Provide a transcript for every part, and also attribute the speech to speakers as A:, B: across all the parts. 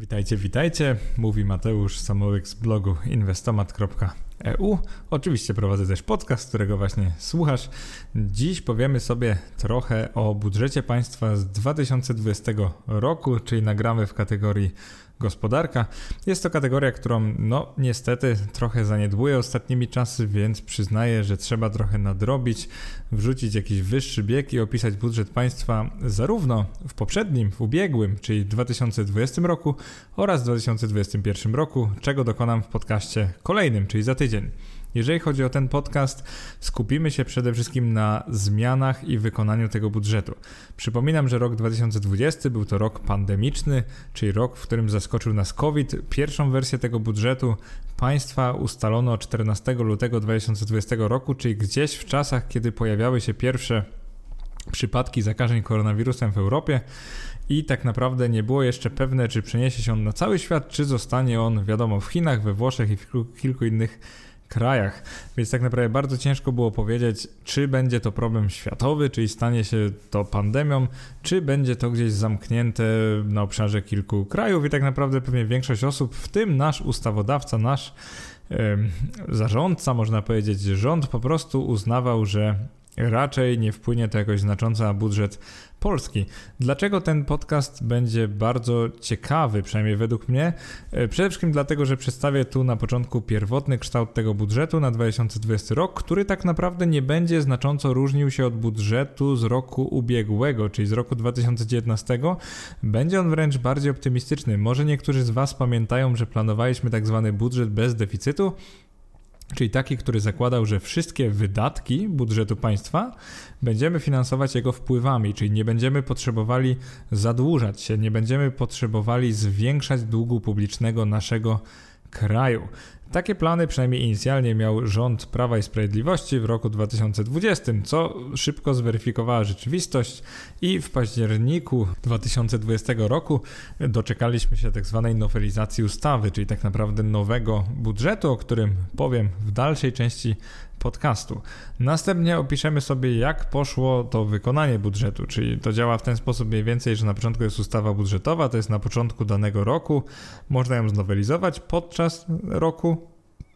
A: Witajcie, witajcie. Mówi Mateusz Samołyk z blogu inwestomat.eu. Oczywiście prowadzę też podcast, którego właśnie słuchasz. Dziś powiemy sobie trochę o budżecie państwa z 2020 roku, czyli nagramy w kategorii gospodarka. Jest to kategoria, którą no niestety trochę zaniedbuję ostatnimi czasy, więc przyznaję, że trzeba trochę nadrobić, wrzucić jakiś wyższy bieg i opisać budżet państwa zarówno w poprzednim, w ubiegłym, czyli w 2020 roku oraz w 2021 roku, czego dokonam w podcaście kolejnym, czyli za tydzień. Jeżeli chodzi o ten podcast, skupimy się przede wszystkim na zmianach i wykonaniu tego budżetu. Przypominam, że rok 2020 był to rok pandemiczny, czyli rok, w którym zaskoczył nas COVID. Pierwszą wersję tego budżetu państwa ustalono 14 lutego 2020 roku, czyli gdzieś w czasach, kiedy pojawiały się pierwsze przypadki zakażeń koronawirusem w Europie i tak naprawdę nie było jeszcze pewne, czy przeniesie się on na cały świat, czy zostanie on, wiadomo, w Chinach, we Włoszech i w kilku innych krajach. Więc tak naprawdę bardzo ciężko było powiedzieć, czy będzie to problem światowy, czyli stanie się to pandemią, czy będzie to gdzieś zamknięte na obszarze kilku krajów i tak naprawdę pewnie większość osób, w tym nasz ustawodawca, nasz zarządca, można powiedzieć, rząd po prostu uznawał, że raczej nie wpłynie to jakoś znacząco na budżet Polski. Dlaczego ten podcast będzie bardzo ciekawy, przynajmniej według mnie? E, przede wszystkim dlatego, że przedstawię tu na początku pierwotny kształt tego budżetu na 2020 rok, który tak naprawdę nie będzie znacząco różnił się od budżetu z roku ubiegłego, czyli z roku 2019. Będzie on wręcz bardziej optymistyczny. Może niektórzy z Was pamiętają, że planowaliśmy tak zwany budżet bez deficytu czyli taki, który zakładał, że wszystkie wydatki budżetu państwa będziemy finansować jego wpływami, czyli nie będziemy potrzebowali zadłużać się, nie będziemy potrzebowali zwiększać długu publicznego naszego kraju. Takie plany przynajmniej inicjalnie miał rząd Prawa i Sprawiedliwości w roku 2020, co szybko zweryfikowała rzeczywistość i w październiku 2020 roku doczekaliśmy się tak zwanej nowelizacji ustawy, czyli tak naprawdę nowego budżetu, o którym powiem w dalszej części podcastu. Następnie opiszemy sobie, jak poszło to wykonanie budżetu, czyli to działa w ten sposób mniej więcej, że na początku jest ustawa budżetowa, to jest na początku danego roku, można ją znowelizować podczas roku.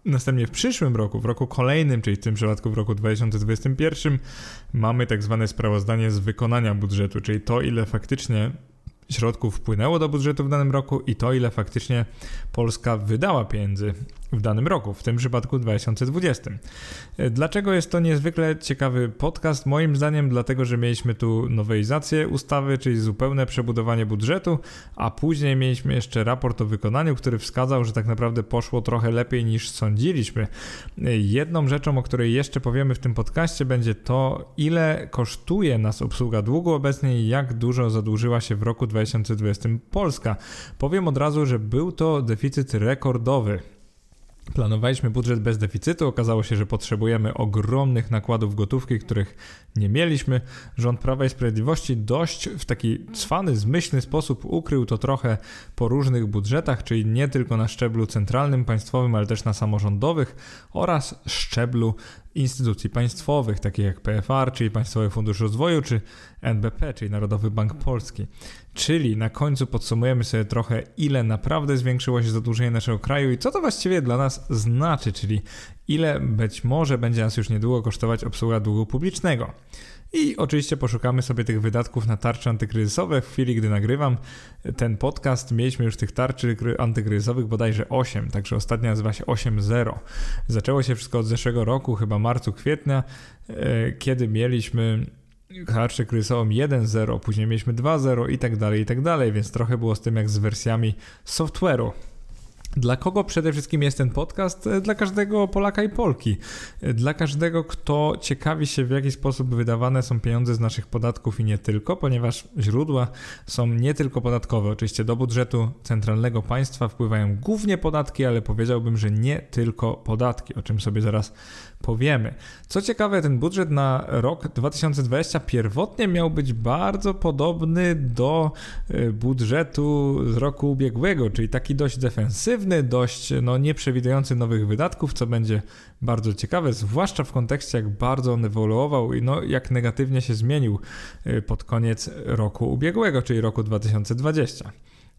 A: Następnie w przyszłym roku, w roku kolejnym, czyli w tym przypadku w roku 2021, mamy tak zwane sprawozdanie z wykonania budżetu, czyli to, ile faktycznie środków wpłynęło do budżetu w danym roku i to, ile faktycznie Polska wydała pieniędzy w danym roku, w tym przypadku 2020. Dlaczego jest to niezwykle ciekawy podcast? Moim zdaniem dlatego, że mieliśmy tu nowelizację ustawy, czyli zupełne przebudowanie budżetu, a później mieliśmy jeszcze raport o wykonaniu, który wskazał, że tak naprawdę poszło trochę lepiej niż sądziliśmy. Jedną rzeczą, o której jeszcze powiemy w tym podcaście będzie to, ile kosztuje nas obsługa długu obecnie i jak dużo zadłużyła się w roku 2020 Polska. Powiem od razu, że był to deficyt rekordowy. Planowaliśmy budżet bez deficytu, okazało się, że potrzebujemy ogromnych nakładów gotówki, których nie mieliśmy. Rząd Prawa i Sprawiedliwości dość w taki cwany, zmyślny sposób ukrył to trochę po różnych budżetach, czyli nie tylko na szczeblu centralnym, państwowym, ale też na samorządowych oraz szczeblu instytucji państwowych, takich jak PFR, czyli Państwowy Fundusz Rozwoju, czy NBP, czyli Narodowy Bank Polski. Czyli na końcu podsumujemy sobie trochę, ile naprawdę zwiększyło się zadłużenie naszego kraju i co to właściwie dla nas znaczy, czyli ile być może będzie nas już niedługo kosztować obsługa długu publicznego. I oczywiście poszukamy sobie tych wydatków na tarcze antykryzysowe. W chwili, gdy nagrywam ten podcast, mieliśmy już tych tarczy antykryzysowych bodajże 8, także ostatnia nazywa się 8.0. Zaczęło się wszystko od zeszłego roku, chyba marcu, kwietnia, e, kiedy mieliśmy tarczę kryzysową 1.0, później mieliśmy 2.0 i tak dalej, i tak dalej, więc trochę było z tym jak z wersjami software'u. Dla kogo przede wszystkim jest ten podcast? E, dla każdego Polaka i Polki. E, dla każdego, kto ciekawi się, w jaki sposób wydawane są pieniądze z naszych podatków i nie tylko, ponieważ źródła są nie tylko podatkowe. Oczywiście do budżetu centralnego państwa wpływają głównie podatki, ale powiedziałbym, że nie tylko podatki, o czym sobie zaraz powiemy. Co ciekawe, ten budżet na rok 2020 pierwotnie miał być bardzo podobny do e, budżetu z roku ubiegłego, czyli taki dość defensywny, dość no, nieprzewidujący nowych wydatków, co będzie bardzo ciekawe, zwłaszcza w kontekście jak bardzo on ewoluował i no, jak negatywnie się zmienił e, pod koniec roku ubiegłego, czyli roku 2020.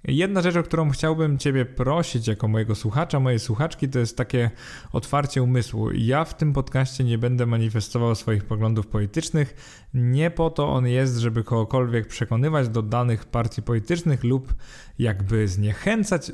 A: Jedna rzecz, o którą chciałbym Ciebie prosić jako mojego słuchacza, mojej słuchaczki, to jest takie otwarcie umysłu. Ja w tym podcaście nie będę manifestował swoich poglądów politycznych. Nie po to on jest, żeby kogokolwiek przekonywać do danych partii politycznych lub jakby zniechęcać.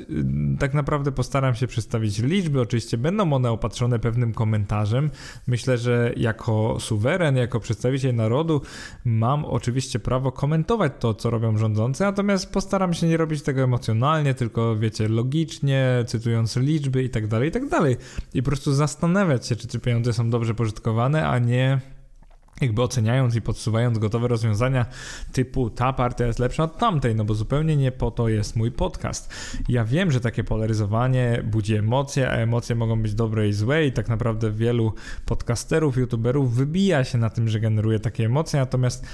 A: Tak naprawdę postaram się przedstawić liczby. Oczywiście będą one opatrzone pewnym komentarzem. Myślę, że jako suweren, jako przedstawiciel narodu mam oczywiście prawo komentować to, co robią rządzący, natomiast postaram się nie robić tego emocjonalnie, tylko wiecie, logicznie, cytując liczby i tak dalej, i tak dalej. I po prostu zastanawiać się, czy te pieniądze są dobrze pożytkowane, a nie jakby oceniając i podsuwając gotowe rozwiązania typu ta partia jest lepsza od tamtej, no bo zupełnie nie po to jest mój podcast. Ja wiem, że takie polaryzowanie budzi emocje, a emocje mogą być dobre i złe i tak naprawdę wielu podcasterów, youtuberów wybija się na tym, że generuje takie emocje, natomiast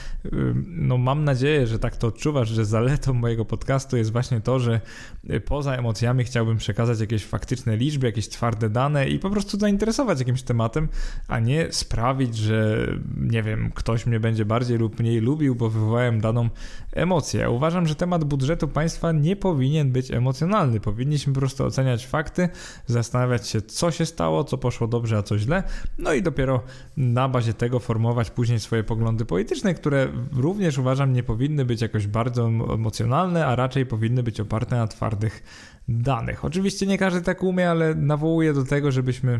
A: no mam nadzieję, że tak to odczuwasz, że zaletą mojego podcastu jest właśnie to, że y, poza emocjami chciałbym przekazać jakieś faktyczne liczby, jakieś twarde dane i po prostu zainteresować jakimś tematem, a nie sprawić, że nie nie wiem, ktoś mnie będzie bardziej lub mniej lubił, bo wywołałem daną emocję. Ja uważam, że temat budżetu państwa nie powinien być emocjonalny. Powinniśmy po prostu oceniać fakty, zastanawiać się, co się stało, co poszło dobrze, a co źle, no i dopiero na bazie tego formować później swoje poglądy polityczne, które również uważam nie powinny być jakoś bardzo emocjonalne, a raczej powinny być oparte na twardych danych. Oczywiście nie każdy tak umie, ale nawołuję do tego, żebyśmy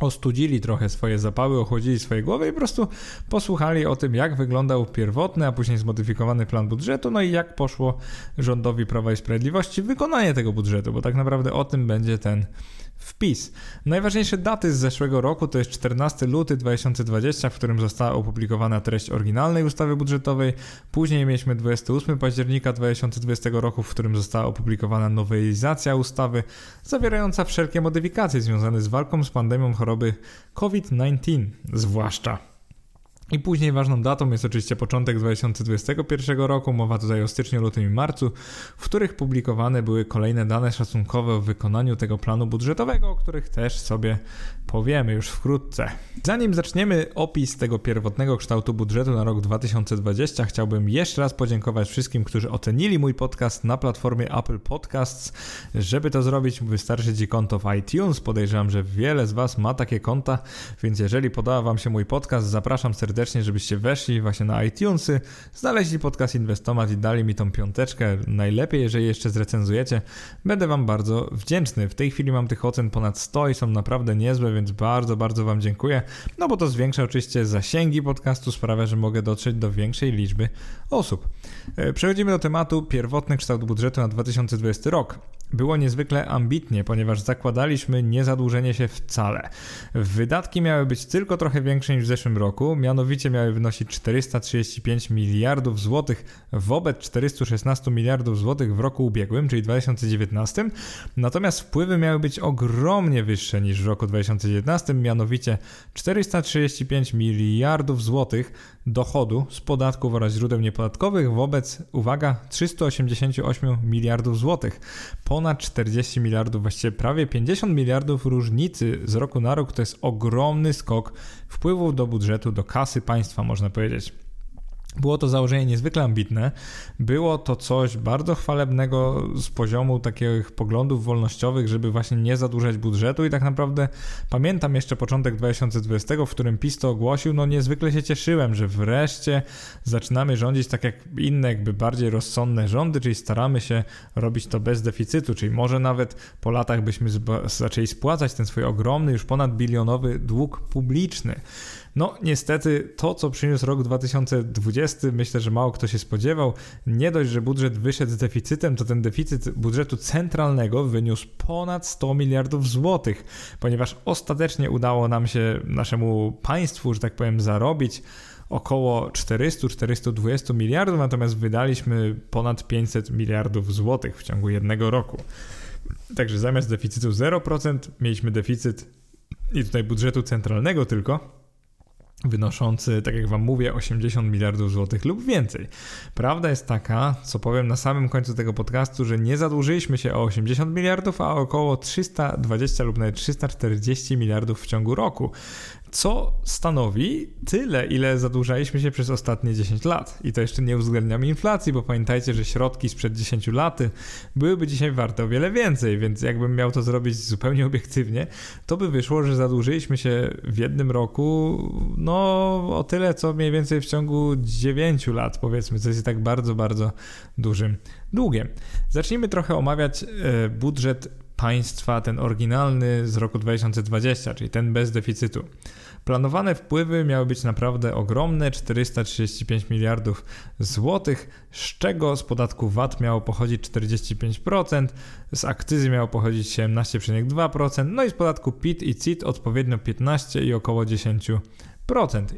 A: ostudzili trochę swoje zapały, ochłodzili swoje głowy i po prostu posłuchali o tym, jak wyglądał pierwotny, a później zmodyfikowany plan budżetu, no i jak poszło rządowi Prawa i Sprawiedliwości wykonanie tego budżetu, bo tak naprawdę o tym będzie ten wpis. Najważniejsze daty z zeszłego roku to jest 14 luty 2020, w którym została opublikowana treść oryginalnej ustawy budżetowej. Później mieliśmy 28 października 2020 roku, w którym została opublikowana nowelizacja ustawy zawierająca wszelkie modyfikacje związane z walką z pandemią choroby COVID-19 zwłaszcza. I później ważną datą jest oczywiście początek 2021 roku, mowa tutaj o styczniu, lutym i marcu, w których publikowane były kolejne dane szacunkowe o wykonaniu tego planu budżetowego, o których też sobie powiemy już wkrótce. Zanim zaczniemy opis tego pierwotnego kształtu budżetu na rok 2020, chciałbym jeszcze raz podziękować wszystkim, którzy ocenili mój podcast na platformie Apple Podcasts. Żeby to zrobić, wystarczy Ci konto w iTunes. Podejrzewam, że wiele z Was ma takie konta, więc jeżeli podoba Wam się mój podcast, zapraszam serdecznie, żebyście weszli właśnie na iTunesy, znaleźli podcast Inwestomat i dali mi tą piąteczkę. Najlepiej, jeżeli jeszcze zrecenzujecie. Będę Wam bardzo wdzięczny. W tej chwili mam tych ocen ponad 100 i są naprawdę niezłe, więc bardzo, bardzo Wam dziękuję. No bo to zwiększa oczywiście zasięgi podcastu, sprawia, że mogę dotrzeć do większej liczby osób. E, przechodzimy do tematu pierwotny kształt budżetu na 2020 rok. Było niezwykle ambitnie, ponieważ zakładaliśmy niezadłużenie się wcale. Wydatki miały być tylko trochę większe niż w zeszłym roku, mianowicie miały wynosić 435 miliardów złotych wobec 416 miliardów złotych w roku ubiegłym, czyli 2019. Natomiast wpływy miały być ogromnie wyższe niż w roku 2019, mianowicie 435 miliardów złotych dochodu z podatków oraz źródeł niepodatkowych wobec, uwaga, 388 miliardów złotych. Ponad 40 miliardów, właściwie prawie 50 miliardów różnicy z roku na rok to jest ogromny skok wpływów do budżetu, do kasy państwa, można powiedzieć. Było to założenie niezwykle ambitne. Było to coś bardzo chwalebnego z poziomu takich poglądów wolnościowych, żeby właśnie nie zadłużać budżetu i tak naprawdę pamiętam jeszcze początek 2020, w którym PiS to ogłosił, no niezwykle się cieszyłem, że wreszcie zaczynamy rządzić tak jak inne jakby bardziej rozsądne rządy, czyli staramy się robić to bez deficytu, czyli może nawet po latach byśmy zaczęli spłacać ten swój ogromny, już ponad bilionowy dług publiczny. No, niestety to, co przyniósł rok 2020, myślę, że mało kto się spodziewał. Nie dość, że budżet wyszedł z deficytem, to ten deficyt budżetu centralnego wyniósł ponad 100 miliardów złotych, ponieważ ostatecznie udało nam się naszemu państwu, że tak powiem, zarobić około 400-420 miliardów, natomiast wydaliśmy ponad 500 miliardów złotych w ciągu jednego roku. Także zamiast deficytu 0% mieliśmy deficyt i tutaj budżetu centralnego tylko wynoszący, tak jak Wam mówię, 80 miliardów złotych lub więcej. Prawda jest taka, co powiem na samym końcu tego podcastu, że nie zadłużyliśmy się o 80 miliardów, a około 320 lub nawet 340 miliardów w ciągu roku. Co stanowi tyle, ile zadłużaliśmy się przez ostatnie 10 lat. I to jeszcze nie uwzględniamy inflacji, bo pamiętajcie, że środki sprzed 10 lat byłyby dzisiaj warte o wiele więcej, więc jakbym miał to zrobić zupełnie obiektywnie, to by wyszło, że zadłużyliśmy się w jednym roku no o tyle, co mniej więcej w ciągu 9 lat, powiedzmy, co jest tak bardzo, bardzo dużym długiem. Zacznijmy trochę omawiać e, budżet państwa, ten oryginalny z roku 2020, czyli ten bez deficytu. Planowane wpływy miały być naprawdę ogromne 435 miliardów złotych, z czego z podatku VAT miało pochodzić 45%, z akcyzy miało pochodzić 17,2%, no i z podatku PIT i CIT odpowiednio 15 i około 10%.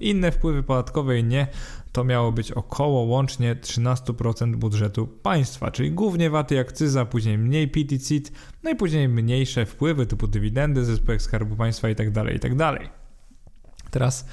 A: Inne wpływy podatkowe i nie to miało być około łącznie 13% budżetu państwa, czyli głównie VAT i akcyza, później mniej CIT, no i później mniejsze wpływy typu dywidendy ze spółek Skarbu Państwa itd., tak itd. Tak Teraz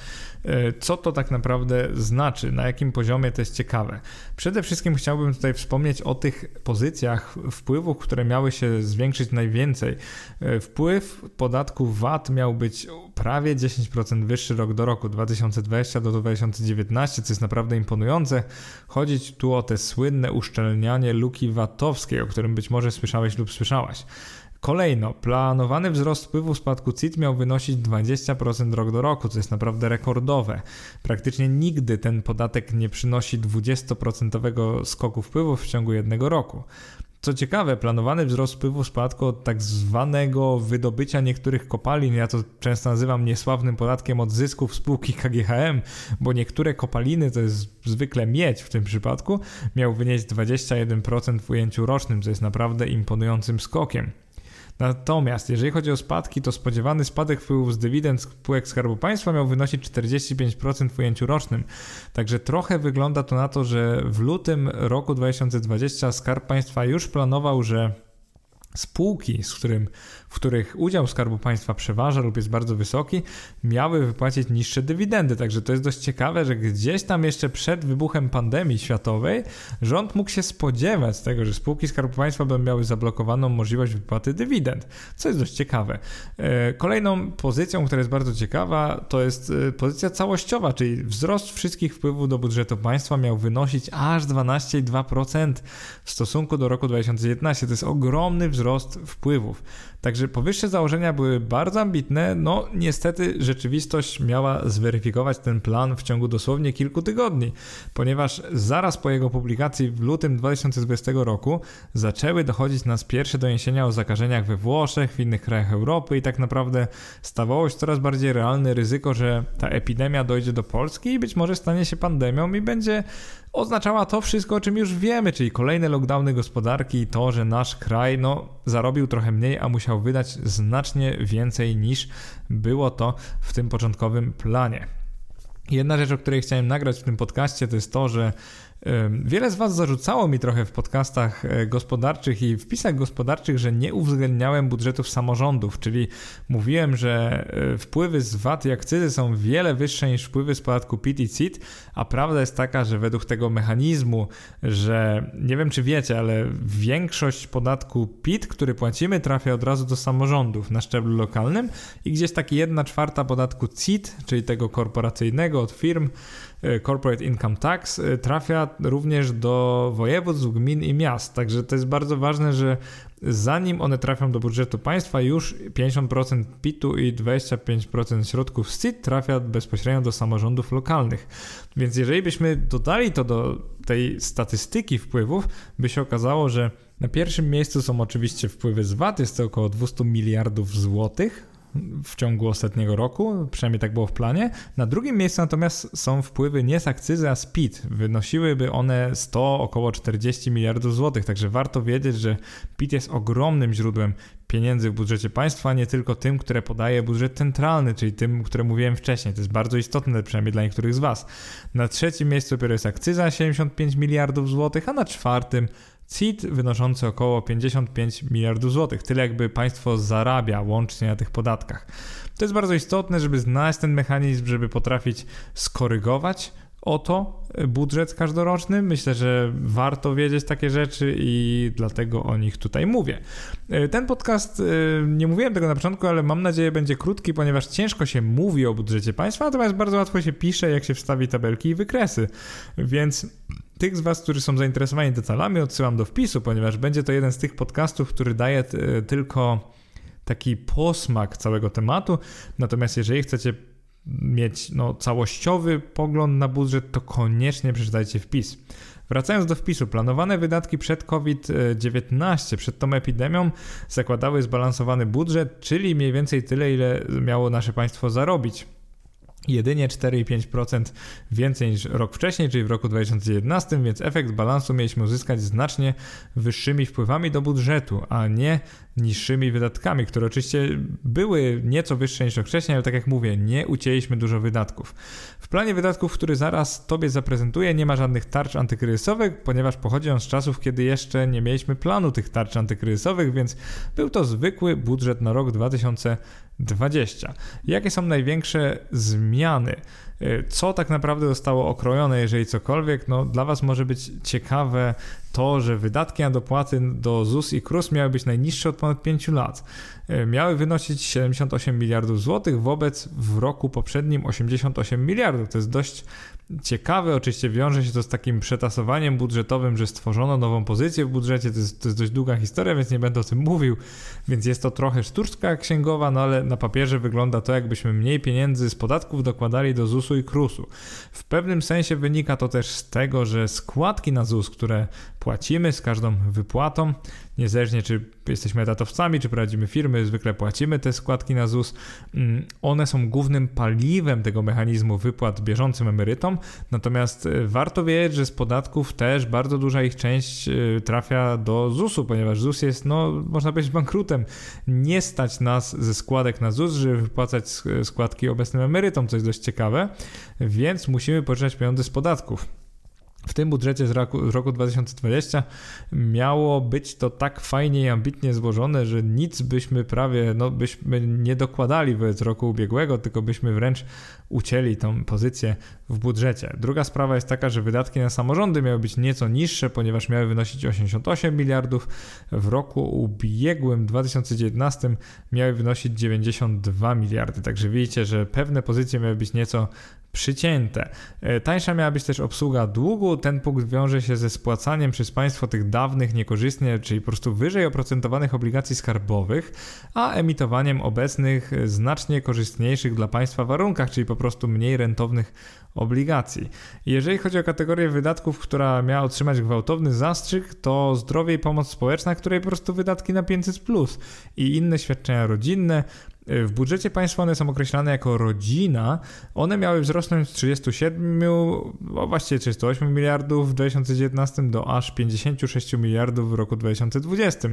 A: co to tak naprawdę znaczy, na jakim poziomie to jest ciekawe. Przede wszystkim chciałbym tutaj wspomnieć o tych pozycjach wpływów, które miały się zwiększyć najwięcej. E, wpływ podatku VAT miał być prawie 10% wyższy rok do roku 2020 do 2019, co jest naprawdę imponujące. Chodzić tu o te słynne uszczelnianie luki VAT-owskiej, o którym być może słyszałeś lub słyszałaś. Kolejno, planowany wzrost wpływu spadku CIT miał wynosić 20% rok do roku, co jest naprawdę rekordowe. Praktycznie nigdy ten podatek nie przynosi 20% skoku wpływów w ciągu jednego roku. Co ciekawe, planowany wzrost wpływu spadku od tak zwanego wydobycia niektórych kopalin, ja to często nazywam niesławnym podatkiem od zysków spółki KGHM, bo niektóre kopaliny, to jest zwykle miedź w tym przypadku, miał wynieść 21% w ujęciu rocznym, co jest naprawdę imponującym skokiem. Natomiast jeżeli chodzi o spadki, to spodziewany spadek wpływów z dywidend spółek Skarbu Państwa miał wynosić 45% w ujęciu rocznym. Także trochę wygląda to na to, że w lutym roku 2020 Skarb Państwa już planował, że spółki, z którym w których udział Skarbu Państwa przeważa lub jest bardzo wysoki, miały wypłacić niższe dywidendy. Także to jest dość ciekawe, że gdzieś tam jeszcze przed wybuchem pandemii światowej rząd mógł się spodziewać tego, że spółki Skarbu Państwa będą miały zablokowaną możliwość wypłaty dywidend, co jest dość ciekawe. E, kolejną pozycją, która jest bardzo ciekawa, to jest e, pozycja całościowa, czyli wzrost wszystkich wpływów do budżetu państwa miał wynosić aż 12,2% w stosunku do roku 2019. To jest ogromny wzrost wpływów. Także powyższe założenia były bardzo ambitne, no niestety rzeczywistość miała zweryfikować ten plan w ciągu dosłownie kilku tygodni, ponieważ zaraz po jego publikacji w lutym 2020 roku zaczęły dochodzić nas pierwsze doniesienia o zakażeniach we Włoszech, w innych krajach Europy i tak naprawdę stawało się coraz bardziej realne ryzyko, że ta epidemia dojdzie do Polski i być może stanie się pandemią i będzie oznaczała to wszystko, o czym już wiemy, czyli kolejne lockdowny gospodarki i to, że nasz kraj no, zarobił trochę mniej, a musiał wydać znacznie więcej niż było to w tym początkowym planie. Jedna rzecz, o której chciałem nagrać w tym podcaście, to jest to, że Wiele z Was zarzucało mi trochę w podcastach e, gospodarczych i wpisach gospodarczych, że nie uwzględniałem budżetów samorządów, czyli mówiłem, że e, wpływy z VAT i akcyzy są wiele wyższe niż wpływy z podatku PIT i CIT, a prawda jest taka, że według tego mechanizmu, że nie wiem czy wiecie, ale większość podatku PIT, który płacimy, trafia od razu do samorządów na szczeblu lokalnym i gdzieś taki jedna czwarta podatku CIT, czyli tego korporacyjnego od firm, corporate Income Tax e, trafia również do województw, gmin i miast. Także to jest bardzo ważne, że zanim one trafią do budżetu państwa, już 50% PIT-u i 25% środków z CIT trafia bezpośrednio do samorządów lokalnych. Więc jeżeli byśmy dodali to do tej statystyki wpływów, by się okazało, że na pierwszym miejscu są oczywiście wpływy z VAT, jest to około 200 miliardów złotych w ciągu ostatniego roku, przynajmniej tak było w planie. Na drugim miejscu natomiast są wpływy nie z akcyzy, a z PIT. Wynosiłyby one 100, około 40 miliardów złotych, także warto wiedzieć, że PIT jest ogromnym źródłem pieniędzy w budżecie państwa, nie tylko tym, które podaje budżet centralny, czyli tym, które mówiłem wcześniej. To jest bardzo istotne, przynajmniej dla niektórych z Was. Na trzecim miejscu dopiero jest akcyza 75 miliardów złotych, a na czwartym CIT wynoszący około 55 miliardów złotych. Tyle jakby państwo zarabia łącznie na tych podatkach. To jest bardzo istotne, żeby znaleźć ten mechanizm, żeby potrafić skorygować oto budżet każdoroczny. Myślę, że warto wiedzieć takie rzeczy i dlatego o nich tutaj mówię. E, ten podcast, e, nie mówiłem tego na początku, ale mam nadzieję będzie krótki, ponieważ ciężko się mówi o budżecie państwa, natomiast bardzo łatwo się pisze, jak się wstawi tabelki i wykresy. Więc tych z Was, którzy są zainteresowani detalami, odsyłam do wpisu, ponieważ będzie to jeden z tych podcastów, który daje e, tylko taki posmak całego tematu. Natomiast jeżeli chcecie mieć no, całościowy pogląd na budżet, to koniecznie przeczytajcie wpis. Wracając do wpisu, planowane wydatki przed COVID-19, przed tą epidemią, zakładały zbalansowany budżet, czyli mniej więcej tyle, ile miało nasze państwo zarobić jedynie 4,5% więcej niż rok wcześniej, czyli w roku 2011, więc efekt balansu mieliśmy uzyskać znacznie wyższymi wpływami do budżetu, a nie niższymi wydatkami, które oczywiście były nieco wyższe niż wcześniej, ale tak jak mówię, nie ucięliśmy dużo wydatków. W planie wydatków, który zaraz Tobie zaprezentuję, nie ma żadnych tarcz antykryzysowych, ponieważ pochodzi on z czasów, kiedy jeszcze nie mieliśmy planu tych tarcz antykryzysowych, więc był to zwykły budżet na rok 2020. Jakie są największe zmiany? Y, co tak naprawdę zostało okrojone, jeżeli cokolwiek? No, dla Was może być ciekawe to, że wydatki na dopłaty do ZUS i KRUS miały być najniższe od ponad 5 lat. E, miały wynosić 78 miliardów złotych, wobec w roku poprzednim 88 miliardów. To jest dość ciekawe, oczywiście wiąże się to z takim przetasowaniem budżetowym, że stworzono nową pozycję w budżecie, to jest, to jest dość długa historia, więc nie będę o tym mówił, więc jest to trochę sztuczka księgowa, no ale na papierze wygląda to, jakbyśmy mniej pieniędzy z podatków dokładali do ZUS-u i KRUS-u. W pewnym sensie wynika to też z tego, że składki na ZUS, które płacimy z każdą wypłatą, niezależnie czy jesteśmy etatowcami, czy prowadzimy firmy, zwykle płacimy te składki na ZUS. Mm, one są głównym paliwem tego mechanizmu wypłat bieżącym emerytom, natomiast e, warto wiedzieć, że z podatków też bardzo duża ich część e, trafia do ZUS-u, ponieważ ZUS jest, no, można powiedzieć, bankrutem. Nie stać nas ze składek na ZUS, żeby wypłacać składki obecnym emerytom, co jest dość ciekawe, więc musimy pożyczać pieniądze z podatków. W tym budżecie z roku, z roku 2020 miało być to tak fajnie i ambitnie złożone, że nic byśmy prawie, no byśmy nie dokładali wobec roku ubiegłego, tylko byśmy wręcz ucięli tą pozycję w budżecie. Druga sprawa jest taka, że wydatki na samorządy miały być nieco niższe, ponieważ miały wynosić 88 miliardów. W roku ubiegłym 2019 miały wynosić 92 miliardy. Także widzicie, że pewne pozycje miały być nieco przycięte. E, tańsza miała być też obsługa długu. Ten punkt wiąże się ze spłacaniem przez państwo tych dawnych niekorzystnie, czyli po prostu wyżej oprocentowanych obligacji skarbowych, a emitowaniem obecnych znacznie korzystniejszych dla państwa warunkach, czyli po prostu mniej rentownych obligacji. Jeżeli chodzi o kategorię wydatków, która miała otrzymać gwałtowny zastrzyk, to zdrowie i pomoc społeczna, której po prostu wydatki na 500 plus i inne świadczenia rodzinne, w budżecie państwa one są określane jako rodzina. One miały wzrosnąć z 37, no właściwie 38 miliardów w 2019 do aż 56 miliardów w roku 2020.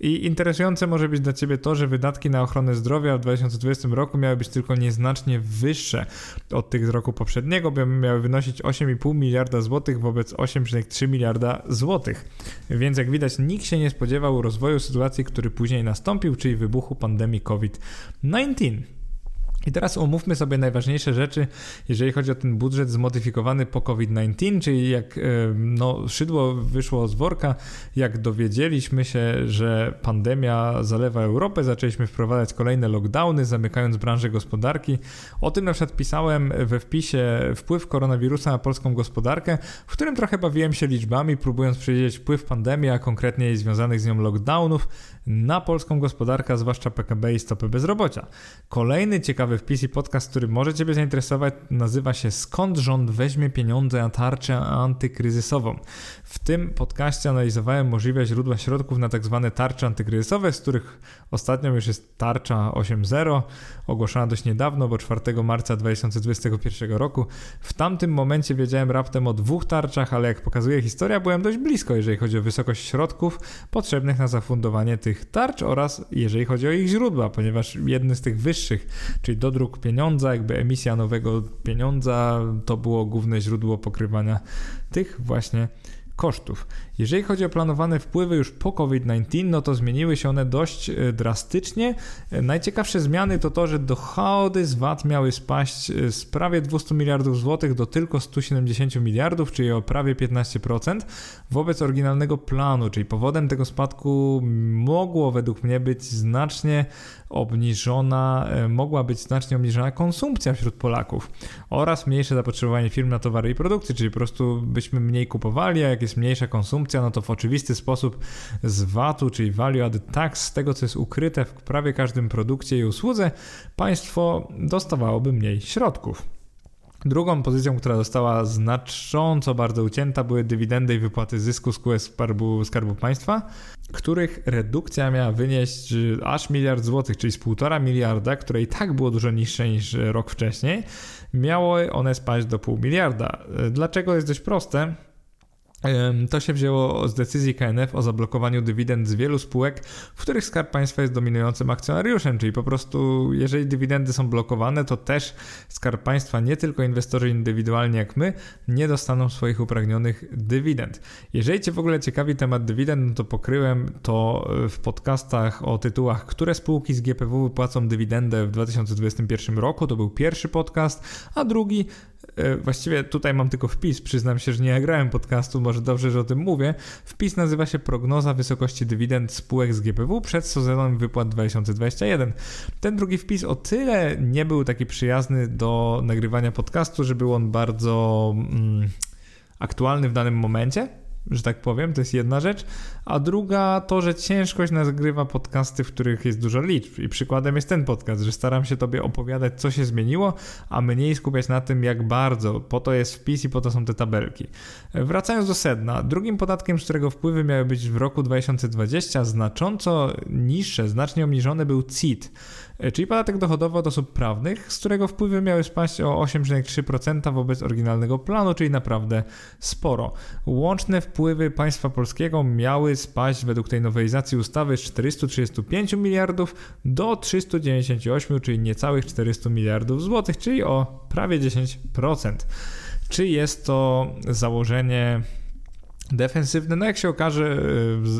A: I interesujące może być dla Ciebie to, że wydatki na ochronę zdrowia w 2020 roku miały być tylko nieznacznie wyższe od tych z roku poprzedniego, bo miały wynosić 8,5 miliarda złotych wobec 8,3 miliarda złotych. Więc jak widać, nikt się nie spodziewał rozwoju sytuacji, który później nastąpił, czyli wybuchu pandemii COVID-19. I teraz omówmy sobie najważniejsze rzeczy, jeżeli chodzi o ten budżet zmodyfikowany po COVID-19, czyli jak e, no, szydło wyszło z worka, jak dowiedzieliśmy się, że pandemia zalewa Europę, zaczęliśmy wprowadzać kolejne lockdowny, zamykając branżę gospodarki. O tym na przykład pisałem we wpisie wpływ koronawirusa na polską gospodarkę, w którym trochę bawiłem się liczbami, próbując przewidzieć wpływ pandemii, a konkretnie związanych z nią lockdownów na polską gospodarkę, zwłaszcza PKB i stopy bezrobocia. Kolejny ciekawy wpis i podcast, który może Ciebie zainteresować, nazywa się Skąd rząd weźmie pieniądze na tarczę antykryzysową. W tym podcaście analizowałem możliwe źródła środków na tak zwane tarcze antykryzysowe, z których ostatnią już jest tarcza 8.0, ogłoszona dość niedawno, bo 4 marca 2021 roku. W tamtym momencie wiedziałem raptem o dwóch tarczach, ale jak pokazuje historia, byłem dość blisko, jeżeli chodzi o wysokość środków potrzebnych na zafundowanie tych tarcz oraz jeżeli chodzi o ich źródła, ponieważ jedny z tych wyższych, czyli dodruk pieniądza, jakby emisja nowego pieniądza, to było główne źródło pokrywania tych właśnie kosztów. Jeżeli chodzi o planowane wpływy już po COVID-19, no to zmieniły się one dość e, drastycznie. E, najciekawsze zmiany to to, że dochody z VAT miały spaść e, z prawie 200 miliardów złotych do tylko 170 miliardów, czyli o prawie 15% wobec oryginalnego planu, czyli powodem tego spadku mogło według mnie być znacznie obniżona, mogła być znacznie obniżona konsumpcja wśród Polaków oraz mniejsze zapotrzebowanie firm na towary i produkty, czyli po prostu byśmy mniej kupowali, a jak jest mniejsza konsumpcja, no to w oczywisty sposób z VAT-u, czyli Value Added Tax, z tego co jest ukryte w prawie każdym produkcie i usłudze, państwo dostawałoby mniej środków. Drugą pozycją, która została znacząco bardzo ucięta, były dywidendy i wypłaty zysku z skarbu, skarbu państwa, których redukcja miała wynieść aż miliard złotych, czyli z półtora miliarda, które i tak było dużo niższe niż rok wcześniej, miały one spaść do pół miliarda. Dlaczego jest dość proste? To się wzięło z decyzji KNF o zablokowaniu dywidend z wielu spółek, w których Skarb Państwa jest dominującym akcjonariuszem, czyli po prostu jeżeli dywidendy są blokowane, to też Skarb Państwa, nie tylko inwestorzy indywidualni jak my, nie dostaną swoich upragnionych dywidend. Jeżeli Cię w ogóle ciekawi temat dywidend, no to pokryłem to w podcastach o tytułach, które spółki z GPW wypłacą dywidendę w 2021 roku. To był pierwszy podcast, a drugi E, właściwie tutaj mam tylko wpis, przyznam się, że nie nagrałem podcastu, może dobrze, że o tym mówię. Wpis nazywa się Prognoza wysokości dywidend spółek z GPW przed sezonem wypłat 2021. Ten drugi wpis o tyle nie był taki przyjazny do nagrywania podcastu, że był on bardzo mm, aktualny w danym momencie że tak powiem, to jest jedna rzecz, a druga to, że ciężkość nagrywa podcasty, w których jest dużo liczb i przykładem jest ten podcast, że staram się tobie opowiadać, co się zmieniło, a mniej skupiać na tym, jak bardzo, po to jest wpis i po to są te tabelki. Wracając do sedna, drugim podatkiem, z którego wpływy miały być w roku 2020 znacząco niższe, znacznie obniżone był CIT, czyli podatek dochodowy od osób prawnych, z którego wpływy miały spaść o 8,3% wobec oryginalnego planu, czyli naprawdę sporo. Łączne wpływy państwa polskiego miały spaść według tej nowelizacji ustawy z 435 miliardów do 398, czyli niecałych 400 miliardów złotych, czyli o prawie 10%. Czy jest to założenie defensywne. No jak się okaże,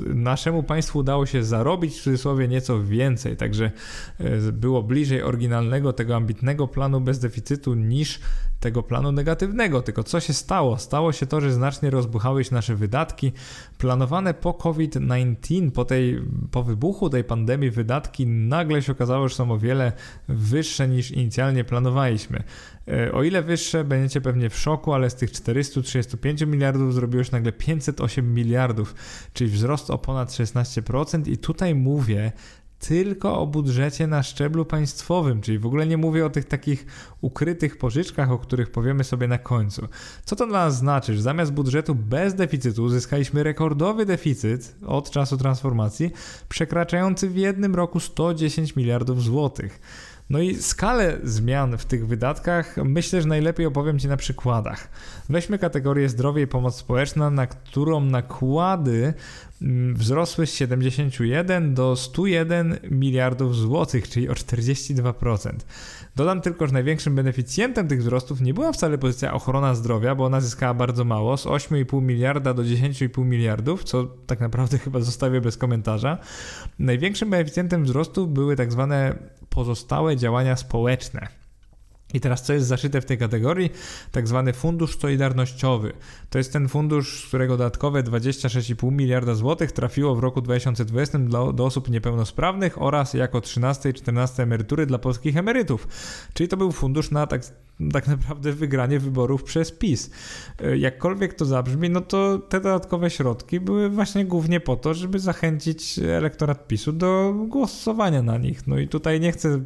A: e, naszemu państwu udało się zarobić w cudzysłowie nieco więcej, także e, było bliżej oryginalnego, tego ambitnego planu bez deficytu niż tego planu negatywnego. Tylko co się stało? Stało się to, że znacznie rozbuchały się nasze wydatki. Planowane po COVID-19, po, tej, po wybuchu tej pandemii wydatki nagle się okazało, że są o wiele wyższe niż inicjalnie planowaliśmy. E, o ile wyższe, będziecie pewnie w szoku, ale z tych 435 miliardów zrobiło się nagle 508 miliardów, czyli wzrost o ponad 16%. I tutaj mówię tylko o budżecie na szczeblu państwowym, czyli w ogóle nie mówię o tych takich ukrytych pożyczkach, o których powiemy sobie na końcu. Co to dla nas znaczy, że zamiast budżetu bez deficytu uzyskaliśmy rekordowy deficyt od czasu transformacji, przekraczający w jednym roku 110 miliardów złotych. No i skalę zmian w tych wydatkach myślę, że najlepiej opowiem Ci na przykładach. Weźmy kategorię zdrowie i pomoc społeczna, na którą nakłady mm, wzrosły z 71 do 101 miliardów złotych, czyli o 42%. Dodam tylko, że największym beneficjentem tych wzrostów nie była wcale pozycja ochrona zdrowia, bo ona zyskała bardzo mało, z 8,5 miliarda do 10,5 miliardów, co tak naprawdę chyba zostawię bez komentarza. Największym beneficjentem wzrostu były tak zwane pozostałe działania społeczne. I teraz co jest zaszyte w tej kategorii? Tak zwany fundusz solidarnościowy. To jest ten fundusz, z którego dodatkowe 26,5 miliarda złotych trafiło w roku 2020 do, do osób niepełnosprawnych oraz jako 13 i 14 emerytury dla polskich emerytów. Czyli to był fundusz na tak tak naprawdę wygranie wyborów przez PiS. E, jakkolwiek to zabrzmi, no to te dodatkowe środki były właśnie głównie po to, żeby zachęcić elektorat PiSu do głosowania na nich. No i tutaj nie chcę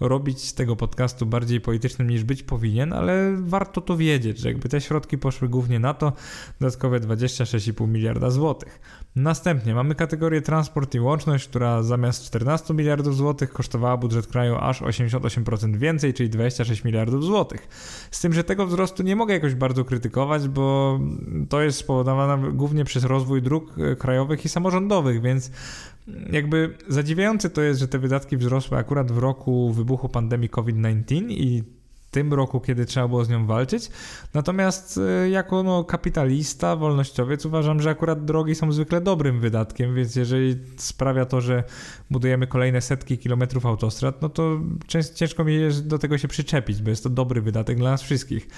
A: robić tego podcastu bardziej politycznym niż być powinien, ale warto to wiedzieć, że jakby te środki poszły głównie na to, dodatkowe 26,5 miliarda złotych. Następnie mamy kategorię transport i łączność, która zamiast 14 miliardów złotych kosztowała budżet kraju aż 88% więcej, czyli 26 miliardów złotych. Z tym, że tego wzrostu nie mogę jakoś bardzo krytykować, bo to jest spowodowane głównie przez rozwój dróg e, krajowych i samorządowych, więc jakby zadziwiające to jest, że te wydatki wzrosły akurat w roku wybuchu pandemii COVID-19 i tym roku, kiedy trzeba było z nią walczyć. Natomiast e, jako no, kapitalista, wolnościowiec uważam, że akurat drogi są zwykle dobrym wydatkiem, więc jeżeli sprawia to, że budujemy kolejne setki kilometrów autostrad, no to ciężko mi jest do tego się przyczepić, bo jest to dobry wydatek dla nas wszystkich.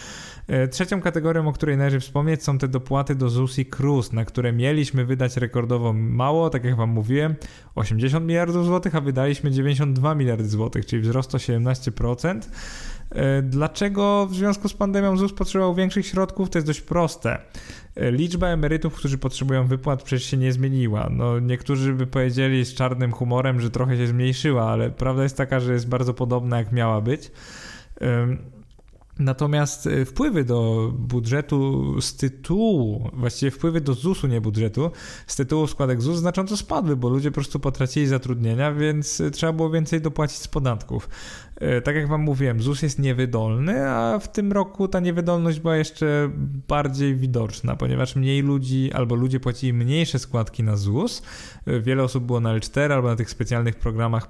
A: E, trzecią kategorią, o której należy wspomnieć, są te dopłaty do ZUS i KRUS, na które mieliśmy wydać rekordowo mało, tak jak Wam mówiłem, 80 miliardów złotych, a wydaliśmy 92 miliardy złotych, czyli wzrost o 17%. E, dlaczego w związku z pandemią ZUS potrzebował większych środków? To jest dość proste. E, liczba emerytów, którzy potrzebują wypłat, przecież się nie zmieniła. No, niektórzy by powiedzieli z czarnym humorem, że trochę się zmniejszyła, ale prawda jest taka, że jest bardzo podobna, jak miała być. Natomiast e, wpływy do budżetu z tytułu, właściwie wpływy do ZUS-u, nie budżetu, z tytułu składek ZUS znacząco spadły, bo ludzie po prostu potracili zatrudnienia, więc trzeba było więcej dopłacić z podatków. E, tak jak Wam mówiłem, ZUS jest niewydolny, a w tym roku ta niewydolność była jeszcze bardziej widoczna, ponieważ mniej ludzi albo ludzie płacili mniejsze składki na ZUS. E, wiele osób było na L4 albo na tych specjalnych programach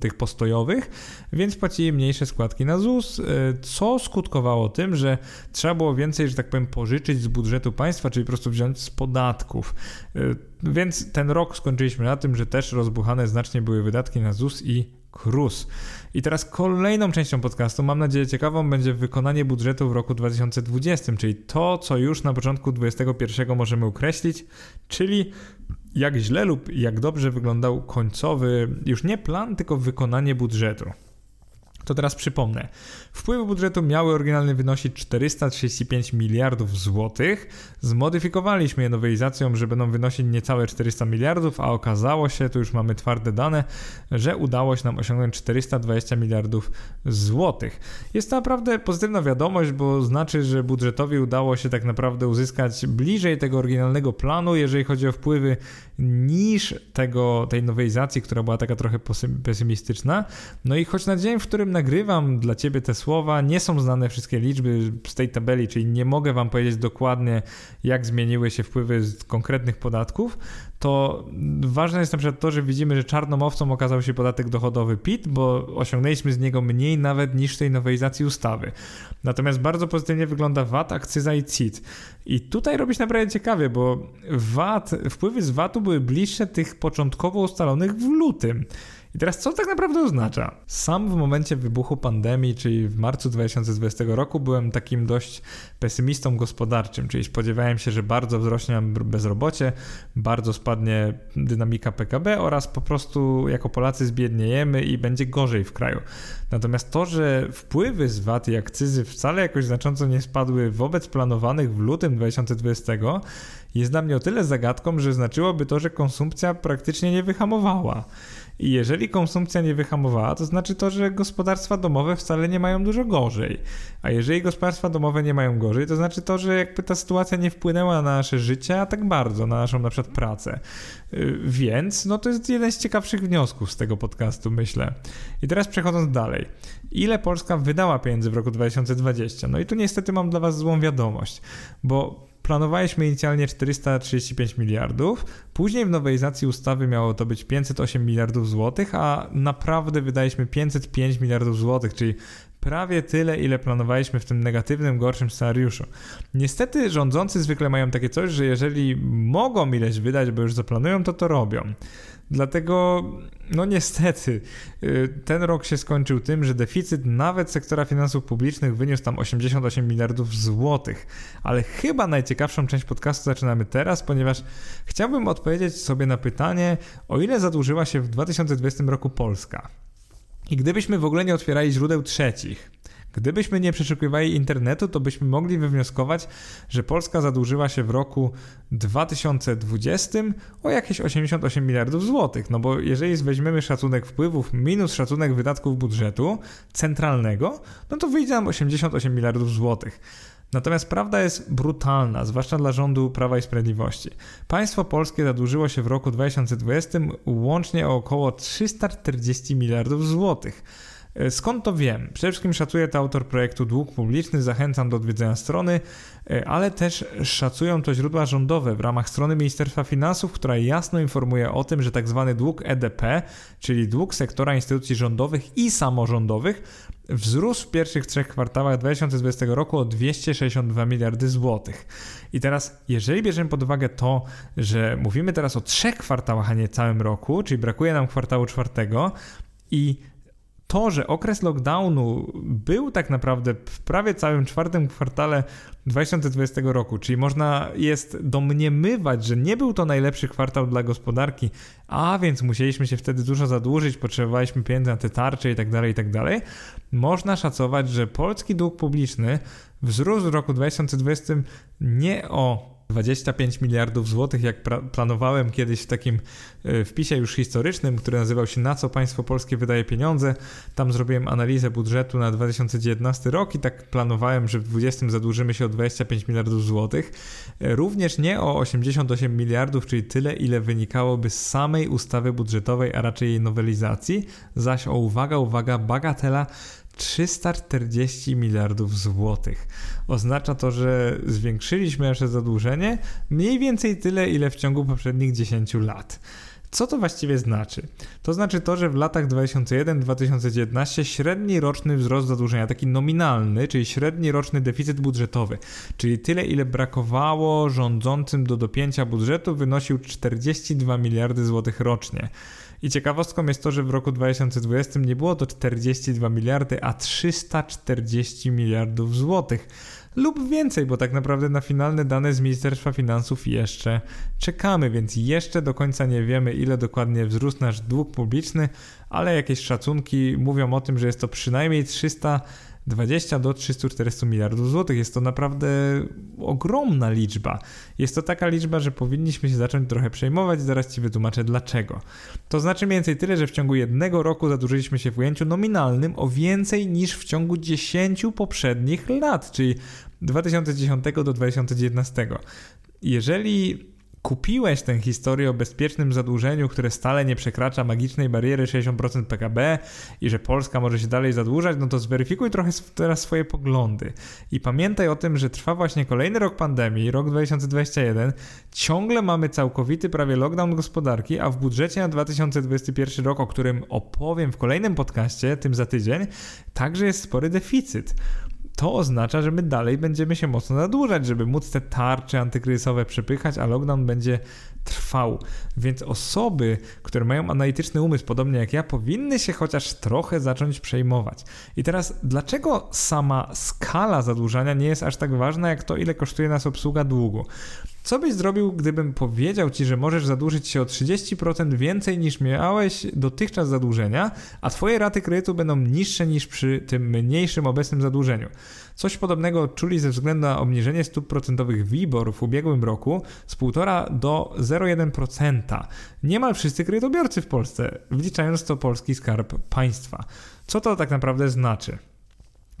A: tych postojowych, więc płacili mniejsze składki na ZUS, e, co skutkowało tym, że trzeba było więcej, że tak powiem, pożyczyć z budżetu państwa, czyli po prostu wziąć z podatków. Więc ten rok skończyliśmy na tym, że też rozbuchane znacznie były wydatki na ZUS i KRUS. I teraz kolejną częścią podcastu, mam nadzieję ciekawą, będzie wykonanie budżetu w roku 2020, czyli to, co już na początku 2021 możemy określić, czyli jak źle lub jak dobrze wyglądał końcowy, już nie plan, tylko wykonanie budżetu. To teraz przypomnę. Wpływy budżetu miały oryginalnie wynosić 435 miliardów złotych. Zmodyfikowaliśmy je nowelizacją, że będą wynosić niecałe 400 miliardów, a okazało się, tu już mamy twarde dane, że udało się nam osiągnąć 420 miliardów złotych. Jest to naprawdę pozytywna wiadomość, bo znaczy, że budżetowi udało się tak naprawdę uzyskać bliżej tego oryginalnego planu, jeżeli chodzi o wpływy, niż tego, tej nowelizacji, która była taka trochę pesymistyczna. No i choć na dzień, w którym nagrywam dla Ciebie te słowa, nie są znane wszystkie liczby z tej tabeli, czyli nie mogę Wam powiedzieć dokładnie, jak zmieniły się wpływy z konkretnych podatków, to ważne jest na przykład to, że widzimy, że czarną owcą okazał się podatek dochodowy PIT, bo osiągnęliśmy z niego mniej nawet niż tej nowelizacji ustawy. Natomiast bardzo pozytywnie wygląda VAT, akcyza i CIT. I tutaj robić naprawdę ciekawie, bo VAT, wpływy z VAT-u były bliższe tych początkowo ustalonych w lutym. I teraz co tak naprawdę oznacza? Sam w momencie wybuchu pandemii, czyli w marcu 2020 roku, byłem takim dość pesymistą gospodarczym, czyli spodziewałem się, że bardzo wzrośnie bezrobocie, bardzo spadnie dynamika PKB oraz po prostu jako Polacy zbiedniejemy i będzie gorzej w kraju. Natomiast to, że wpływy z VAT i akcyzy wcale jakoś znacząco nie spadły wobec planowanych w lutym 2020, jest dla mnie o tyle zagadką, że znaczyłoby to, że konsumpcja praktycznie nie wyhamowała. I jeżeli konsumpcja nie wyhamowała, to znaczy to, że gospodarstwa domowe wcale nie mają dużo gorzej. A jeżeli gospodarstwa domowe nie mają gorzej, to znaczy to, że jakby ta sytuacja nie wpłynęła na nasze życie, a tak bardzo, na naszą na przykład pracę. Y, więc no to jest jeden z ciekawszych wniosków z tego podcastu, myślę. I teraz przechodząc dalej. Ile Polska wydała pieniędzy w roku 2020? No i tu niestety mam dla Was złą wiadomość, bo planowaliśmy inicjalnie 435 miliardów, później w nowelizacji ustawy miało to być 508 miliardów złotych, a naprawdę wydaliśmy 505 miliardów złotych, czyli prawie tyle, ile planowaliśmy w tym negatywnym, gorszym scenariuszu. Niestety rządzący zwykle mają takie coś, że jeżeli mogą ileś wydać, bo już zaplanują, to to robią. Dlatego, no niestety, y, ten rok się skończył tym, że deficyt nawet sektora finansów publicznych wyniósł tam 88 miliardów złotych. Ale chyba najciekawszą część podcastu zaczynamy teraz, ponieważ chciałbym odpowiedzieć sobie na pytanie, o ile zadłużyła się w 2020 roku Polska. I gdybyśmy w ogóle nie otwierali źródeł trzecich, Gdybyśmy nie przeszukiwali internetu, to byśmy mogli wywnioskować, że Polska zadłużyła się w roku 2020 o jakieś 88 miliardów złotych. No bo jeżeli weźmiemy szacunek wpływów minus szacunek wydatków budżetu centralnego, no to wyjdzie nam 88 miliardów złotych. Natomiast prawda jest brutalna, zwłaszcza dla rządu Prawa i Sprawiedliwości. Państwo polskie zadłużyło się w roku 2020 łącznie o około 340 miliardów złotych. E, skąd to wiem? Przede wszystkim szacuje to autor projektu Dług Publiczny, zachęcam do odwiedzenia strony, e, ale też szacują to źródła rządowe w ramach strony Ministerstwa Finansów, która jasno informuje o tym, że tak zwany dług EDP, czyli dług sektora instytucji rządowych i samorządowych, wzrósł w pierwszych trzech kwartałach 2020 roku o 262 miliardy złotych. I teraz, jeżeli bierzemy pod uwagę to, że mówimy teraz o trzech kwartałach, a nie całym roku, czyli brakuje nam kwartału czwartego i to, że okres lockdownu był tak naprawdę w prawie całym czwartym kwartale 2020 roku, czyli można jest domniemywać, że nie był to najlepszy kwartał dla gospodarki, a więc musieliśmy się wtedy dużo zadłużyć, potrzebowaliśmy pieniędzy na te tarcze itd., tak itd., tak można szacować, że polski dług publiczny wzrósł w roku 2020 nie o 25 miliardów złotych, jak planowałem kiedyś w takim e, wpisie już historycznym, który nazywał się Na co państwo polskie wydaje pieniądze. Tam zrobiłem analizę budżetu na 2019 rok i tak planowałem, że w 2020 zadłużymy się o 25 miliardów złotych. E, również nie o 88 miliardów, czyli tyle, ile wynikałoby z samej ustawy budżetowej, a raczej jej nowelizacji, zaś o uwaga, uwaga, bagatela 340 miliardów złotych. Oznacza to, że zwiększyliśmy nasze zadłużenie mniej więcej tyle, ile w ciągu poprzednich 10 lat. Co to właściwie znaczy? To znaczy to, że w latach 2001-2019 średni roczny wzrost zadłużenia, taki nominalny, czyli średni roczny deficyt budżetowy, czyli tyle, ile brakowało rządzącym do dopięcia budżetu, wynosił 42 miliardy złotych rocznie. I ciekawostką jest to, że w roku 2020 nie było to 42 miliardy, a 340 miliardów złotych. Lub więcej, bo tak naprawdę na finalne dane z Ministerstwa Finansów jeszcze czekamy, więc jeszcze do końca nie wiemy, ile dokładnie wzrósł nasz dług publiczny, ale jakieś szacunki mówią o tym, że jest to przynajmniej 300 20 do 340 miliardów złotych. Jest to naprawdę ogromna liczba. Jest to taka liczba, że powinniśmy się zacząć trochę przejmować, zaraz Ci wytłumaczę dlaczego. To znaczy mniej więcej tyle, że w ciągu jednego roku zadłużyliśmy się w ujęciu nominalnym o więcej niż w ciągu 10 poprzednich lat, czyli 2010 do 2019. Jeżeli kupiłeś tę historię o bezpiecznym zadłużeniu, które stale nie przekracza magicznej bariery 60% PKB i że Polska może się dalej zadłużać, no to zweryfikuj trochę teraz swoje poglądy. I pamiętaj o tym, że trwa właśnie kolejny rok pandemii, rok 2021. Ciągle mamy całkowity prawie lockdown gospodarki, a w budżecie na 2021 rok, o którym opowiem w kolejnym podcaście, tym za tydzień, także jest spory deficyt to oznacza, że my dalej będziemy się mocno zadłużać, żeby móc te tarcze antykryzysowe przepychać, a lockdown będzie trwał. Więc osoby, które mają analityczny umysł, podobnie jak ja, powinny się chociaż trochę zacząć przejmować. I teraz, dlaczego sama skala zadłużania nie jest aż tak ważna, jak to, ile kosztuje nas obsługa długu? Co byś zrobił, gdybym powiedział ci, że możesz zadłużyć się o 30% więcej niż miałeś dotychczas zadłużenia, a twoje raty kredytu będą niższe niż przy tym mniejszym obecnym zadłużeniu? Coś podobnego czuli ze względu na obniżenie stóp procentowych WIBOR w ubiegłym roku z 1,5 do 0,1%. Niemal wszyscy kredytobiorcy w Polsce, wliczając to polski skarb państwa. Co to tak naprawdę znaczy?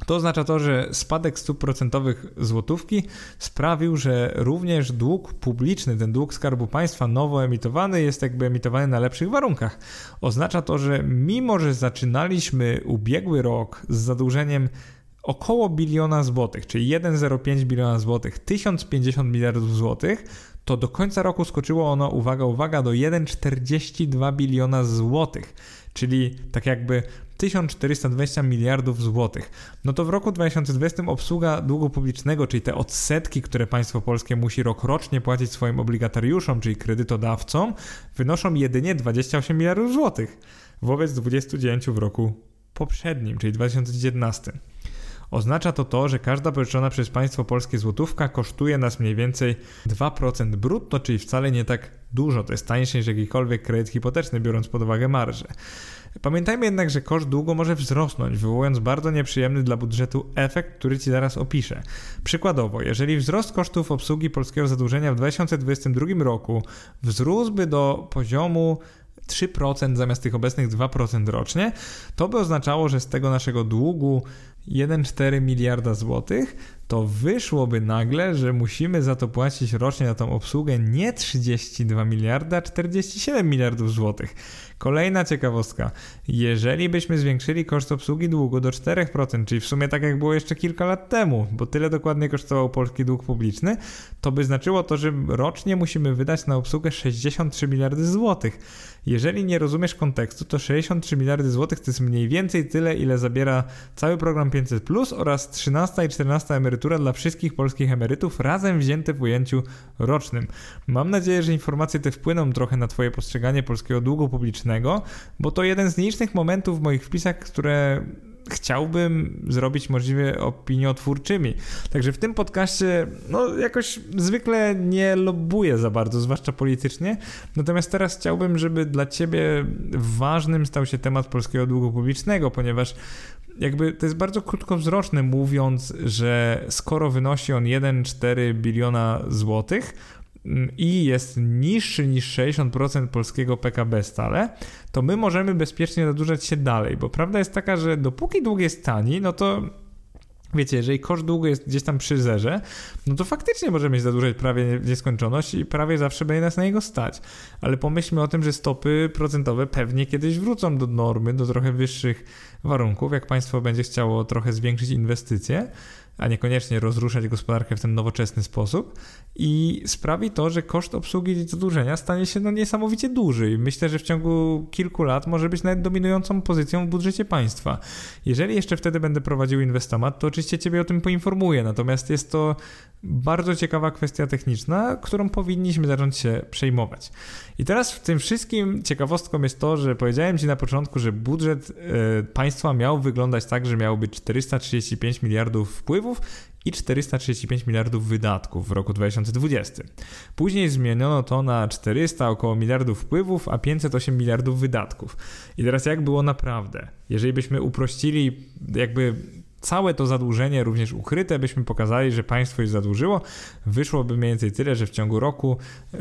A: To oznacza to, że spadek stóp procentowych złotówki sprawił, że również dług publiczny, ten dług Skarbu Państwa nowo emitowany, jest jakby emitowany na lepszych warunkach. Oznacza to, że mimo, że zaczynaliśmy ubiegły rok z zadłużeniem około biliona złotych, czyli 1,05 biliona złotych, 1050 miliardów złotych, to do końca roku skoczyło ono, uwaga, uwaga, do 1,42 biliona złotych, czyli tak jakby 1420 miliardów złotych. No to w roku 2020 obsługa długu publicznego, czyli te odsetki, które państwo polskie musi rokrocznie płacić swoim obligatariuszom, czyli kredytodawcom, wynoszą jedynie 28 miliardów złotych wobec 29 w roku poprzednim, czyli 2019. Oznacza to to, że każda pożyczona przez państwo polskie złotówka kosztuje nas mniej więcej 2% brutto, czyli wcale nie tak dużo. To jest tańsze niż jakikolwiek kredyt hipoteczny, biorąc pod uwagę marże. Pamiętajmy jednak, że koszt długu może wzrosnąć, wywołując bardzo nieprzyjemny dla budżetu efekt, który Ci zaraz opiszę. Przykładowo, jeżeli wzrost kosztów obsługi polskiego zadłużenia w 2022 roku wzrósłby do poziomu 3% zamiast tych obecnych 2% rocznie, to by oznaczało, że z tego naszego długu 1,4 miliarda złotych, to wyszłoby nagle, że musimy za to płacić rocznie na tą obsługę nie 32 miliarda, a 47 miliardów złotych. Kolejna ciekawostka. Jeżeli byśmy zwiększyli koszt obsługi długu do 4%, czyli w sumie tak jak było jeszcze kilka lat temu, bo tyle dokładnie kosztował polski dług publiczny, to by znaczyło to, że rocznie musimy wydać na obsługę 63 miliardy złotych. Jeżeli nie rozumiesz kontekstu, to 63 miliardy złotych to jest mniej więcej tyle, ile zabiera cały program 500 Plus oraz 13 i 14 emerytura dla wszystkich polskich emerytów razem wzięte w ujęciu rocznym. Mam nadzieję, że informacje te wpłyną trochę na Twoje postrzeganie polskiego długu publicznego, bo to jeden z nielicznych momentów w moich wpisach, które chciałbym zrobić możliwie opiniotwórczymi. Także w tym podcaście, no jakoś zwykle nie lobuję za bardzo, zwłaszcza politycznie. Natomiast teraz chciałbym, żeby dla ciebie ważnym stał się temat polskiego długu publicznego, ponieważ jakby to jest bardzo krótkowzroczne mówiąc, że skoro wynosi on 1,4 biliona złotych, i jest niższy niż 60% polskiego PKB stale, to my możemy bezpiecznie zadłużać się dalej, bo prawda jest taka, że dopóki dług jest tani, no to Wiecie, jeżeli koszt długu jest gdzieś tam przy zerze, no to faktycznie możemy się zadłużać prawie w nieskończoność i prawie zawsze będzie nas na niego stać. Ale pomyślmy o tym, że stopy procentowe pewnie kiedyś wrócą do normy, do trochę wyższych warunków, jak państwo będzie chciało trochę zwiększyć inwestycje a niekoniecznie rozruszać gospodarkę w ten nowoczesny sposób i sprawi to, że koszt obsługi zadłużenia stanie się no niesamowicie duży i myślę, że w ciągu kilku lat może być nawet dominującą pozycją w budżecie państwa. Jeżeli jeszcze wtedy będę prowadził inwestomat, to oczywiście Ciebie o tym poinformuję, natomiast jest to bardzo ciekawa kwestia techniczna, którą powinniśmy zacząć się przejmować. I teraz w tym wszystkim ciekawostką jest to, że powiedziałem Ci na początku, że budżet y, państwa miał wyglądać tak, że miało być 435 miliardów i 435 miliardów wydatków w roku 2020. Później zmieniono to na 400 około miliardów wpływów, a 508 miliardów wydatków. I teraz jak było naprawdę? Jeżeli byśmy uprościli jakby całe to zadłużenie, również ukryte, byśmy pokazali, że państwo już zadłużyło, wyszłoby mniej więcej tyle, że w ciągu roku yy,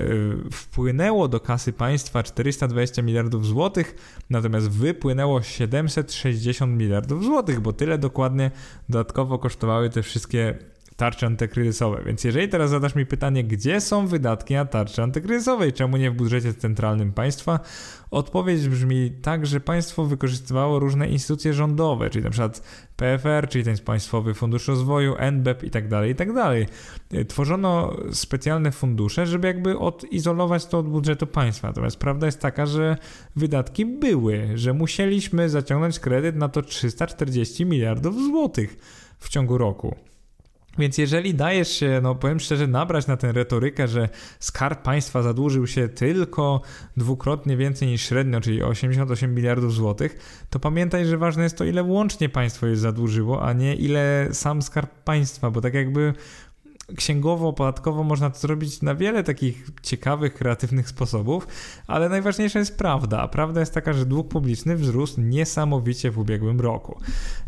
A: wpłynęło do kasy państwa 420 miliardów złotych, natomiast wypłynęło 760 miliardów złotych, bo tyle dokładnie dodatkowo kosztowały te wszystkie tarczy antykryzysowe. Więc jeżeli teraz zadasz mi pytanie, gdzie są wydatki na tarczy antykryzysowej, czemu nie w budżecie centralnym państwa, odpowiedź brzmi tak, że państwo wykorzystywało różne instytucje rządowe, czyli na przykład PFR, czyli ten Państwowy Fundusz Rozwoju, NBEP i tak dalej, i tak dalej. Tworzono specjalne fundusze, żeby jakby odizolować to od budżetu państwa. Natomiast prawda jest taka, że wydatki były, że musieliśmy zaciągnąć kredyt na to 340 miliardów złotych w ciągu roku. Więc jeżeli dajesz się, no powiem szczerze, nabrać na tę retorykę, że skarb państwa zadłużył się tylko dwukrotnie więcej niż średnio, czyli 88 miliardów złotych, to pamiętaj, że ważne jest to, ile łącznie państwo jest zadłużyło, a nie ile sam skarb państwa, bo tak jakby księgowo, podatkowo można to zrobić na wiele takich ciekawych, kreatywnych sposobów, ale najważniejsza jest prawda. A prawda jest taka, że dług publiczny wzrósł niesamowicie w ubiegłym roku.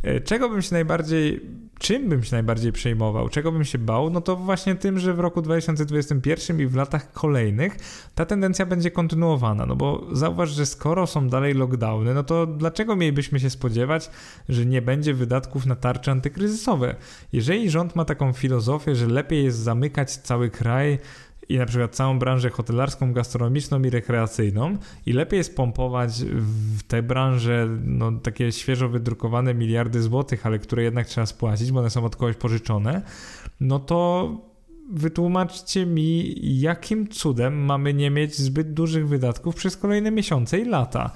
A: E, czego bym się najbardziej czym bym się najbardziej przejmował, czego bym się bał, no to właśnie tym, że w roku 2021 i w latach kolejnych ta tendencja będzie kontynuowana. No bo zauważ, że skoro są dalej lockdowny, no to dlaczego mielibyśmy się spodziewać, że nie będzie wydatków na tarcze antykryzysowe? Jeżeli rząd ma taką filozofię, że lepiej jest zamykać cały kraj, i na przykład całą branżę hotelarską, gastronomiczną i rekreacyjną i lepiej jest pompować w tę branżę no, takie świeżo wydrukowane miliardy złotych, ale które jednak trzeba spłacić, bo one są od kogoś pożyczone, no to wytłumaczcie mi, jakim cudem mamy nie mieć zbyt dużych wydatków przez kolejne miesiące i lata.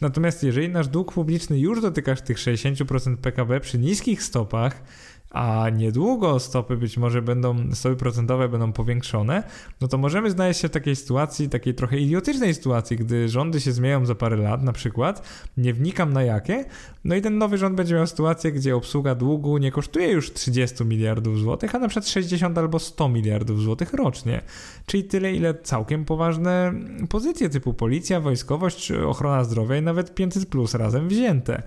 A: Natomiast jeżeli nasz dług publiczny już dotyka tych 60% PKB przy niskich stopach, a niedługo stopy być może będą, stopy procentowe będą powiększone, no to możemy znaleźć się w takiej sytuacji, takiej trochę idiotycznej sytuacji, gdy rządy się zmienią za parę lat na przykład, nie wnikam na jakie, no i ten nowy rząd będzie miał sytuację, gdzie obsługa długu nie kosztuje już 30 miliardów złotych, a na przykład 60 albo 100 miliardów złotych rocznie, czyli tyle, ile całkiem poważne pozycje typu policja, wojskowość, ochrona zdrowia i nawet 500 plus razem wzięte.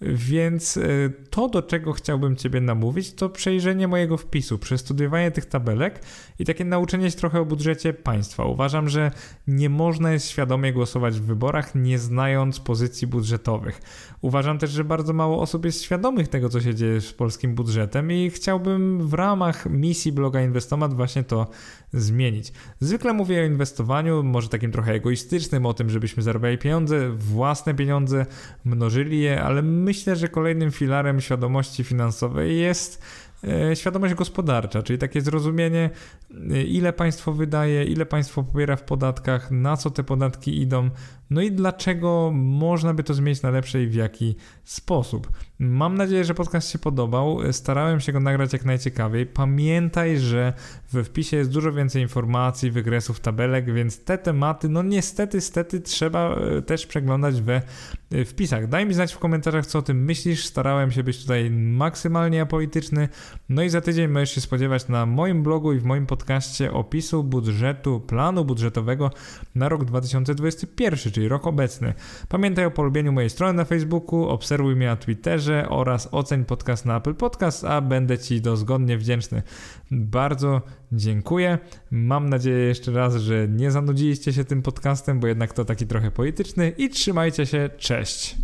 A: Więc e, to, do czego chciałbym Ciebie namówić, mówić, to przejrzenie mojego wpisu, przestudiowanie tych tabelek i takie nauczenie się trochę o budżecie państwa. Uważam, że nie można jest świadomie głosować w wyborach, nie znając pozycji budżetowych. Uważam też, że bardzo mało osób jest świadomych tego, co się dzieje z polskim budżetem i chciałbym w ramach misji bloga Inwestomat właśnie to zmienić. Zwykle mówię o inwestowaniu, może takim trochę egoistycznym, o tym, żebyśmy zarabiali pieniądze, własne pieniądze, mnożyli je, ale myślę, że kolejnym filarem świadomości finansowej jest E, świadomość gospodarcza, czyli takie zrozumienie, e, ile państwo wydaje, ile państwo pobiera w podatkach, na co te podatki idą, no i dlaczego można by to zmienić na lepsze i w jaki sposób. Mam nadzieję, że podcast się podobał. Starałem się go nagrać jak najciekawiej. Pamiętaj, że we wpisie jest dużo więcej informacji, wykresów, tabelek, więc te tematy, no niestety, stety trzeba e, też przeglądać we wpisach. Daj mi znać w komentarzach, co o tym myślisz. Starałem się być tutaj maksymalnie apolityczny. No i za tydzień możesz się spodziewać na moim blogu i w moim podcaście opisu budżetu, planu budżetowego na rok 2021, czyli rok obecny. Pamiętaj o polubieniu mojej strony na Facebooku, obserwuj mnie na Twitterze oraz oceń podcast na Apple Podcast, a będę Ci dozgodnie wdzięczny. Bardzo dziękuję. Mam nadzieję jeszcze raz, że nie zanudziliście się tym podcastem, bo jednak to taki trochę polityczny i trzymajcie się. Cześć.